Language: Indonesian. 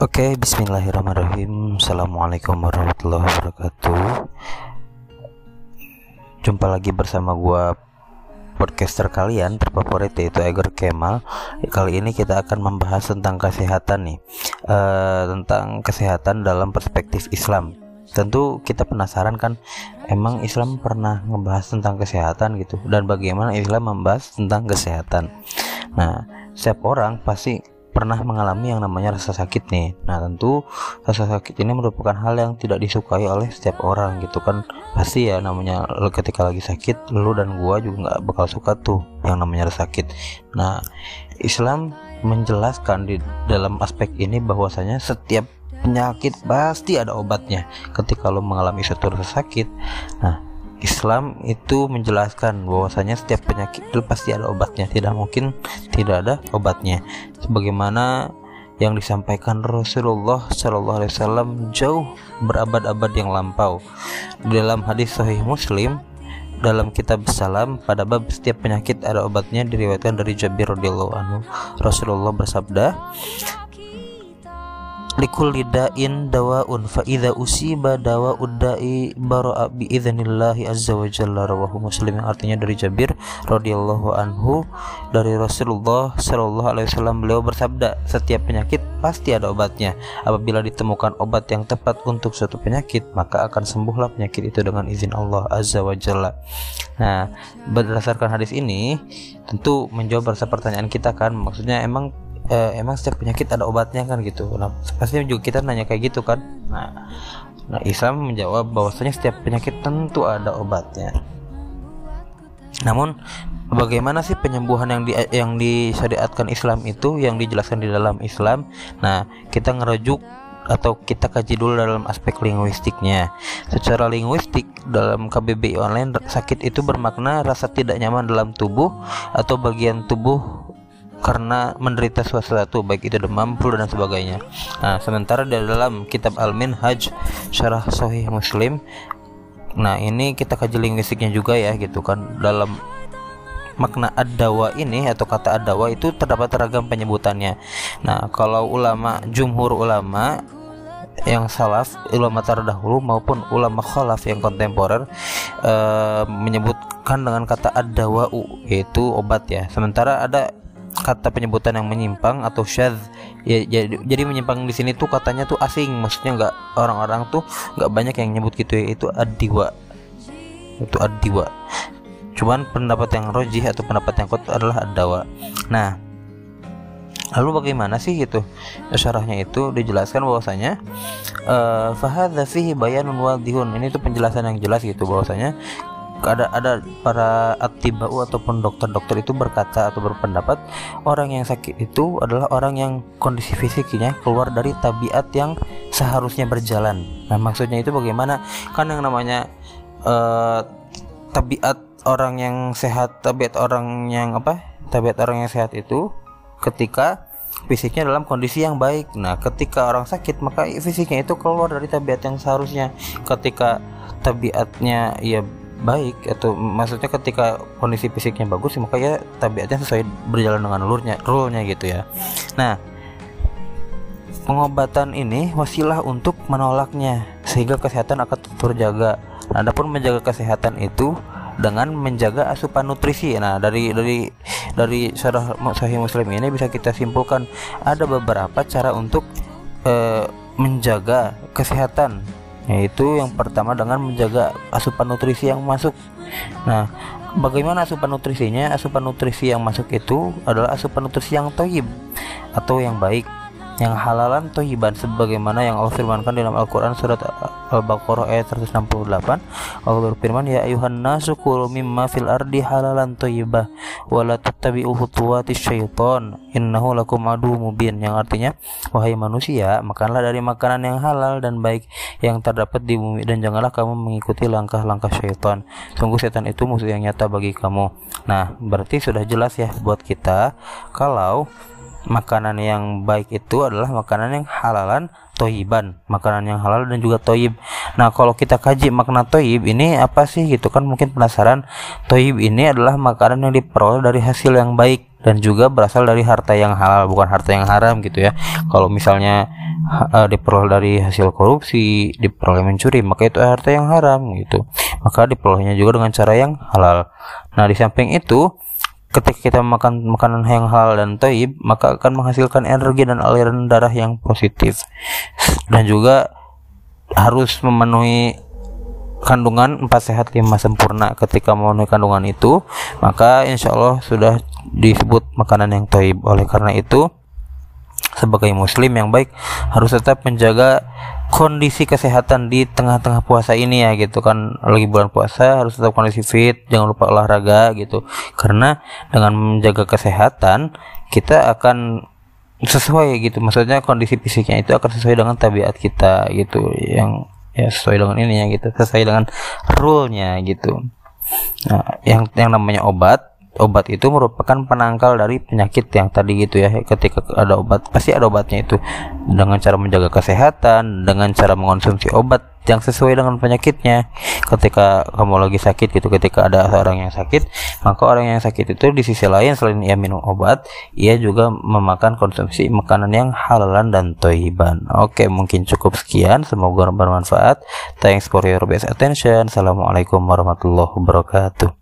Oke, bismillahirrahmanirrahim. Assalamualaikum warahmatullahi wabarakatuh. Jumpa lagi bersama gua podcaster kalian terfavorit yaitu Eger Kemal. Kali ini kita akan membahas tentang kesehatan nih, uh, tentang kesehatan dalam perspektif Islam. Tentu kita penasaran kan, emang Islam pernah ngebahas tentang kesehatan gitu, dan bagaimana Islam membahas tentang kesehatan. Nah, setiap orang pasti pernah mengalami yang namanya rasa sakit nih. Nah, tentu rasa sakit ini merupakan hal yang tidak disukai oleh setiap orang gitu kan. Pasti ya namanya ketika lagi sakit, lu dan gua juga nggak bakal suka tuh yang namanya rasa sakit. Nah, Islam menjelaskan di dalam aspek ini bahwasanya setiap penyakit pasti ada obatnya. Ketika lo mengalami suatu rasa sakit, nah Islam itu menjelaskan bahwasanya setiap penyakit itu pasti ada obatnya, tidak mungkin tidak ada obatnya. Sebagaimana yang disampaikan Rasulullah Shallallahu Alaihi Wasallam jauh berabad-abad yang lampau. Dalam hadis Sahih Muslim dalam kitab Salam pada bab setiap penyakit ada obatnya diriwayatkan dari Jabir radhiyallahu anhu Rasulullah bersabda likul lidain dawaun fa idza usiba dawa uddai bara'a bi idznillahi azza wa jalla rawahu muslim. Yang artinya dari Jabir radhiyallahu anhu dari Rasulullah sallallahu alaihi wasallam beliau bersabda setiap penyakit pasti ada obatnya. Apabila ditemukan obat yang tepat untuk suatu penyakit maka akan sembuhlah penyakit itu dengan izin Allah azza wa jalla. Nah berdasarkan hadis ini tentu menjawab rasa pertanyaan kita kan maksudnya emang eh, emang setiap penyakit ada obatnya kan gitu. Nah pasti juga kita nanya kayak gitu kan. Nah nah Islam menjawab bahwasanya setiap penyakit tentu ada obatnya. Namun bagaimana sih penyembuhan yang di yang disyariatkan Islam itu yang dijelaskan di dalam Islam? Nah kita ngerujuk atau kita kaji dulu dalam aspek linguistiknya. Secara linguistik dalam KBBI online sakit itu bermakna rasa tidak nyaman dalam tubuh atau bagian tubuh karena menderita sesuatu baik itu demam, flu dan sebagainya. Nah, sementara dalam kitab Al-Minhaj Syarah Sahih Muslim Nah, ini kita kaji linguistiknya juga ya gitu kan dalam makna adawa ini atau kata adawa itu terdapat ragam penyebutannya. Nah, kalau ulama jumhur ulama yang salaf ulama terdahulu maupun ulama khalaf yang kontemporer e, menyebutkan dengan kata adawau yaitu obat ya. Sementara ada kata penyebutan yang menyimpang atau syadz ya jadi, jadi menyimpang di sini tuh katanya tuh asing. Maksudnya nggak orang-orang tuh nggak banyak yang nyebut gitu ya. Itu adiwa itu adiwa cuman pendapat yang rojih atau pendapat yang kuat adalah adawa nah lalu bagaimana sih itu syarahnya itu dijelaskan bahwasanya uh, fahadza fihi bayanun wadihun. Ini tuh penjelasan yang jelas gitu bahwasanya ada ada para atibau ataupun dokter-dokter itu berkata atau berpendapat orang yang sakit itu adalah orang yang kondisi fisiknya keluar dari tabiat yang seharusnya berjalan. Nah, maksudnya itu bagaimana? Kan yang namanya uh, tabiat orang yang sehat, tabiat orang yang apa? Tabiat orang yang sehat itu ketika fisiknya dalam kondisi yang baik. Nah, ketika orang sakit maka fisiknya itu keluar dari tabiat yang seharusnya. Ketika tabiatnya ya baik atau maksudnya ketika kondisi fisiknya bagus maka ya tabiatnya sesuai berjalan dengan alurnya rule-nya gitu ya. Nah pengobatan ini wasilah untuk menolaknya sehingga kesehatan akan terjaga. Adapun menjaga kesehatan itu dengan menjaga asupan nutrisi. Nah, dari dari dari syarah Sahih Muslim ini bisa kita simpulkan ada beberapa cara untuk e, menjaga kesehatan yaitu yang pertama dengan menjaga asupan nutrisi yang masuk. Nah, bagaimana asupan nutrisinya? Asupan nutrisi yang masuk itu adalah asupan nutrisi yang toyib atau yang baik yang halalan toyiban sebagaimana yang Allah firmankan dalam Al-Quran surat Al-Baqarah ayat 168 Allah berfirman ya ayuhan nasu kulu mimma fil ardi halalan toyibah wala tattabi'u khutuwati syaiton innahu lakum adu mubin. Yang artinya wahai manusia makanlah dari makanan yang halal dan baik yang terdapat di bumi dan janganlah kamu mengikuti langkah-langkah syaitan. Sungguh setan itu musuh yang nyata bagi kamu. Nah berarti sudah jelas ya buat kita kalau makanan yang baik itu adalah makanan yang halalan toyiban. Makanan yang halal dan juga toyib. Nah kalau kita kaji makna toyib ini apa sih gitu kan? Mungkin penasaran. Toyib ini adalah makanan yang diperoleh dari hasil yang baik dan juga berasal dari harta yang halal bukan harta yang haram gitu ya. Kalau misalnya uh, diperoleh dari hasil korupsi, diperoleh mencuri, maka itu harta yang haram gitu. Maka diperolehnya juga dengan cara yang halal. Nah, di samping itu ketika kita makan makanan yang halal dan taib, maka akan menghasilkan energi dan aliran darah yang positif. Dan juga harus memenuhi kandungan empat sehat lima sempurna ketika memenuhi kandungan itu maka insya Allah sudah disebut makanan yang taib oleh karena itu sebagai muslim yang baik harus tetap menjaga kondisi kesehatan di tengah-tengah puasa ini ya gitu kan. Lagi bulan puasa harus tetap kondisi fit jangan lupa olahraga gitu. Karena dengan menjaga kesehatan kita akan sesuai gitu. Maksudnya kondisi fisiknya itu akan sesuai dengan tabiat kita gitu. Yang ya sesuai dengan ini ya gitu. Sesuai dengan rule-nya gitu. Nah yang yang namanya obat obat itu merupakan penangkal dari penyakit yang tadi gitu ya ketika ada obat pasti ada obatnya itu. Dengan cara menjaga kesehatan dengan cara mengonsumsi obat yang sesuai dengan penyakitnya. Ketika kamu lagi sakit gitu ketika ada seorang yang sakit maka orang yang sakit itu di sisi lain selain ia minum obat ia juga memakan konsumsi makanan yang halalan dan toiban. Oke mungkin cukup sekian. Semoga bermanfaat. Thanks for your best attention. Assalamualaikum warahmatullahi wabarakatuh